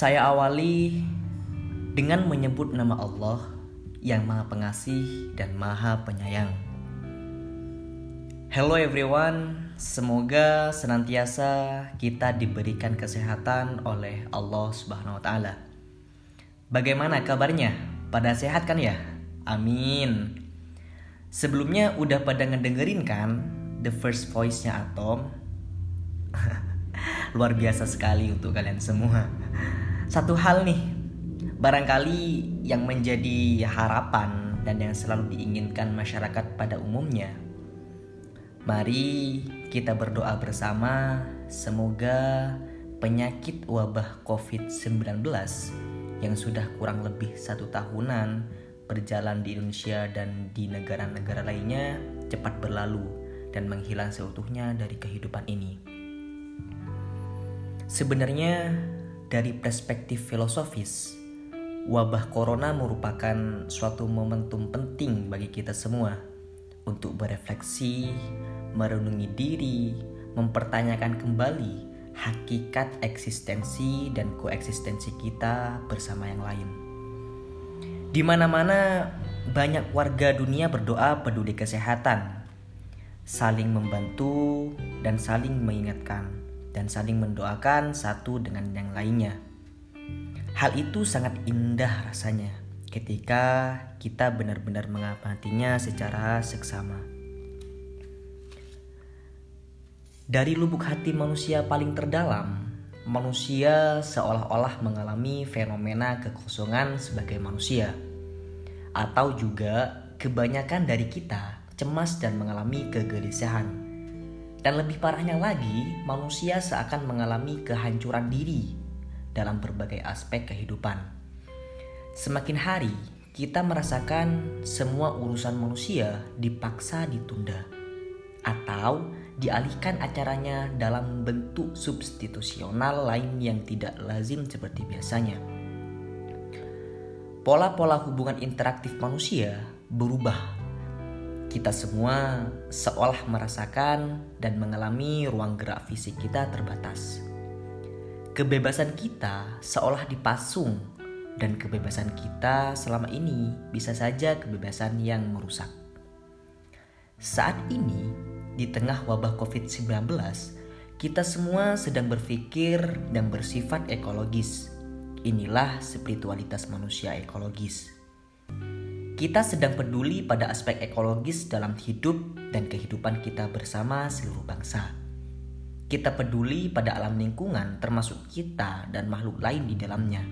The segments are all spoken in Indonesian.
Saya awali dengan menyebut nama Allah yang Maha Pengasih dan Maha Penyayang. Hello everyone, semoga senantiasa kita diberikan kesehatan oleh Allah Subhanahu wa taala. Bagaimana kabarnya? Pada sehat kan ya? Amin. Sebelumnya udah pada ngedengerin kan the first voice-nya Atom? Luar biasa sekali untuk kalian semua. Satu hal nih, barangkali yang menjadi harapan dan yang selalu diinginkan masyarakat pada umumnya. Mari kita berdoa bersama semoga penyakit wabah COVID-19 yang sudah kurang lebih satu tahunan berjalan di Indonesia dan di negara-negara lainnya cepat berlalu dan menghilang seutuhnya dari kehidupan ini. Sebenarnya dari perspektif filosofis, wabah corona merupakan suatu momentum penting bagi kita semua untuk berefleksi, merenungi diri, mempertanyakan kembali hakikat eksistensi dan koeksistensi kita bersama yang lain. Di mana-mana banyak warga dunia berdoa peduli kesehatan, saling membantu dan saling mengingatkan dan saling mendoakan satu dengan yang lainnya. Hal itu sangat indah rasanya ketika kita benar-benar mengamatinya secara seksama. Dari lubuk hati manusia paling terdalam, manusia seolah-olah mengalami fenomena kekosongan sebagai manusia. Atau juga kebanyakan dari kita cemas dan mengalami kegelisahan dan lebih parahnya lagi, manusia seakan mengalami kehancuran diri dalam berbagai aspek kehidupan. Semakin hari, kita merasakan semua urusan manusia dipaksa ditunda atau dialihkan acaranya dalam bentuk substitusional lain yang tidak lazim seperti biasanya. Pola-pola hubungan interaktif manusia berubah kita semua seolah merasakan dan mengalami ruang gerak fisik kita terbatas. Kebebasan kita seolah dipasung dan kebebasan kita selama ini bisa saja kebebasan yang merusak. Saat ini, di tengah wabah COVID-19, kita semua sedang berpikir dan bersifat ekologis. Inilah spiritualitas manusia ekologis kita sedang peduli pada aspek ekologis dalam hidup dan kehidupan kita bersama seluruh bangsa. Kita peduli pada alam lingkungan, termasuk kita dan makhluk lain di dalamnya.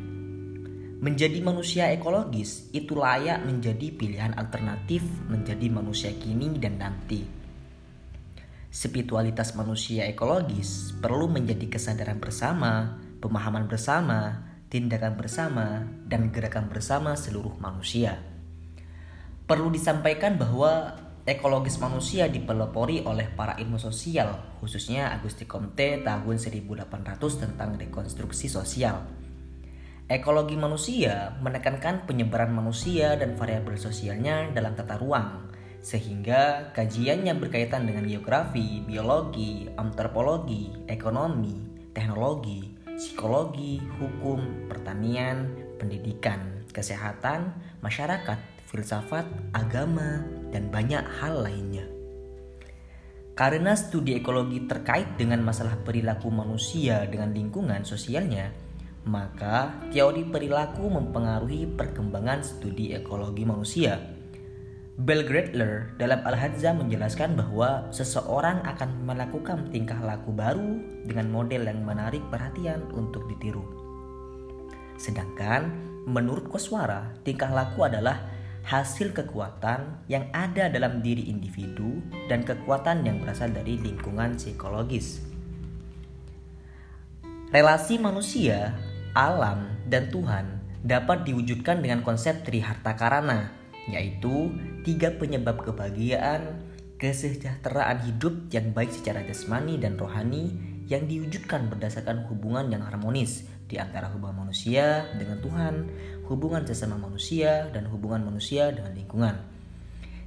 Menjadi manusia ekologis itu layak menjadi pilihan alternatif menjadi manusia kini dan nanti. Spiritualitas manusia ekologis perlu menjadi kesadaran bersama, pemahaman bersama, tindakan bersama, dan gerakan bersama seluruh manusia. Perlu disampaikan bahwa ekologis manusia dipelopori oleh para ilmu sosial, khususnya Auguste Comte tahun 1800 tentang rekonstruksi sosial. Ekologi manusia menekankan penyebaran manusia dan variabel sosialnya dalam tata ruang, sehingga kajiannya berkaitan dengan geografi, biologi, antropologi, ekonomi, teknologi, psikologi, hukum, pertanian, pendidikan, kesehatan, masyarakat, filsafat, agama, dan banyak hal lainnya. Karena studi ekologi terkait dengan masalah perilaku manusia dengan lingkungan sosialnya, maka teori perilaku mempengaruhi perkembangan studi ekologi manusia. Bell Gretler dalam Al-Hadza menjelaskan bahwa seseorang akan melakukan tingkah laku baru dengan model yang menarik perhatian untuk ditiru. Sedangkan menurut Koswara, tingkah laku adalah hasil kekuatan yang ada dalam diri individu dan kekuatan yang berasal dari lingkungan psikologis. Relasi manusia, alam, dan Tuhan dapat diwujudkan dengan konsep Triharta Karana, yaitu tiga penyebab kebahagiaan, kesejahteraan hidup yang baik secara jasmani dan rohani yang diwujudkan berdasarkan hubungan yang harmonis di antara hubungan manusia dengan Tuhan, hubungan sesama manusia, dan hubungan manusia dengan lingkungan.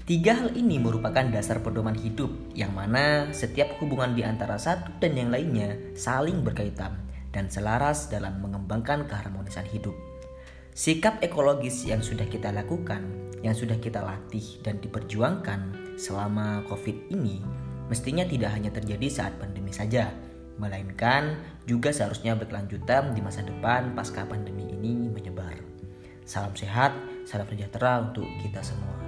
Tiga hal ini merupakan dasar pedoman hidup yang mana setiap hubungan di antara satu dan yang lainnya saling berkaitan dan selaras dalam mengembangkan keharmonisan hidup. Sikap ekologis yang sudah kita lakukan, yang sudah kita latih dan diperjuangkan selama COVID ini mestinya tidak hanya terjadi saat pandemi saja, melainkan juga seharusnya berkelanjutan di masa depan pasca pandemi ini menyebar. Salam sehat, salam sejahtera untuk kita semua.